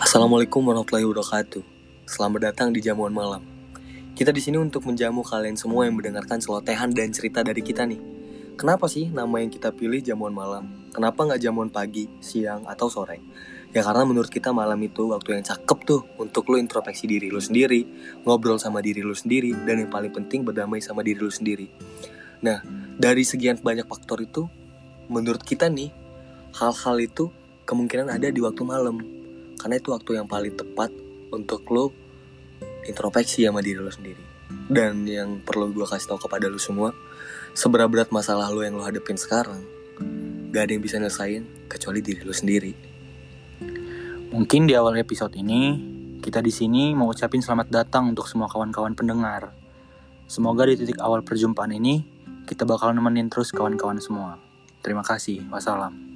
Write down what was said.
Assalamualaikum warahmatullahi wabarakatuh. Selamat datang di jamuan malam. Kita di sini untuk menjamu kalian semua yang mendengarkan celotehan dan cerita dari kita nih. Kenapa sih nama yang kita pilih jamuan malam? Kenapa nggak jamuan pagi, siang, atau sore? Ya karena menurut kita malam itu waktu yang cakep tuh untuk lo introspeksi diri lo sendiri, ngobrol sama diri lo sendiri, dan yang paling penting berdamai sama diri lo sendiri. Nah, dari sekian banyak faktor itu, menurut kita nih, hal-hal itu kemungkinan ada di waktu malam karena itu waktu yang paling tepat untuk lo introspeksi sama diri lo sendiri. Dan yang perlu gue kasih tahu kepada lo semua seberapa berat masalah lo yang lo hadapin sekarang gak ada yang bisa nyelesain kecuali diri lo sendiri. Mungkin di awal episode ini kita di sini mau ucapin selamat datang untuk semua kawan-kawan pendengar. Semoga di titik awal perjumpaan ini kita bakal nemenin terus kawan-kawan semua. Terima kasih. Wassalam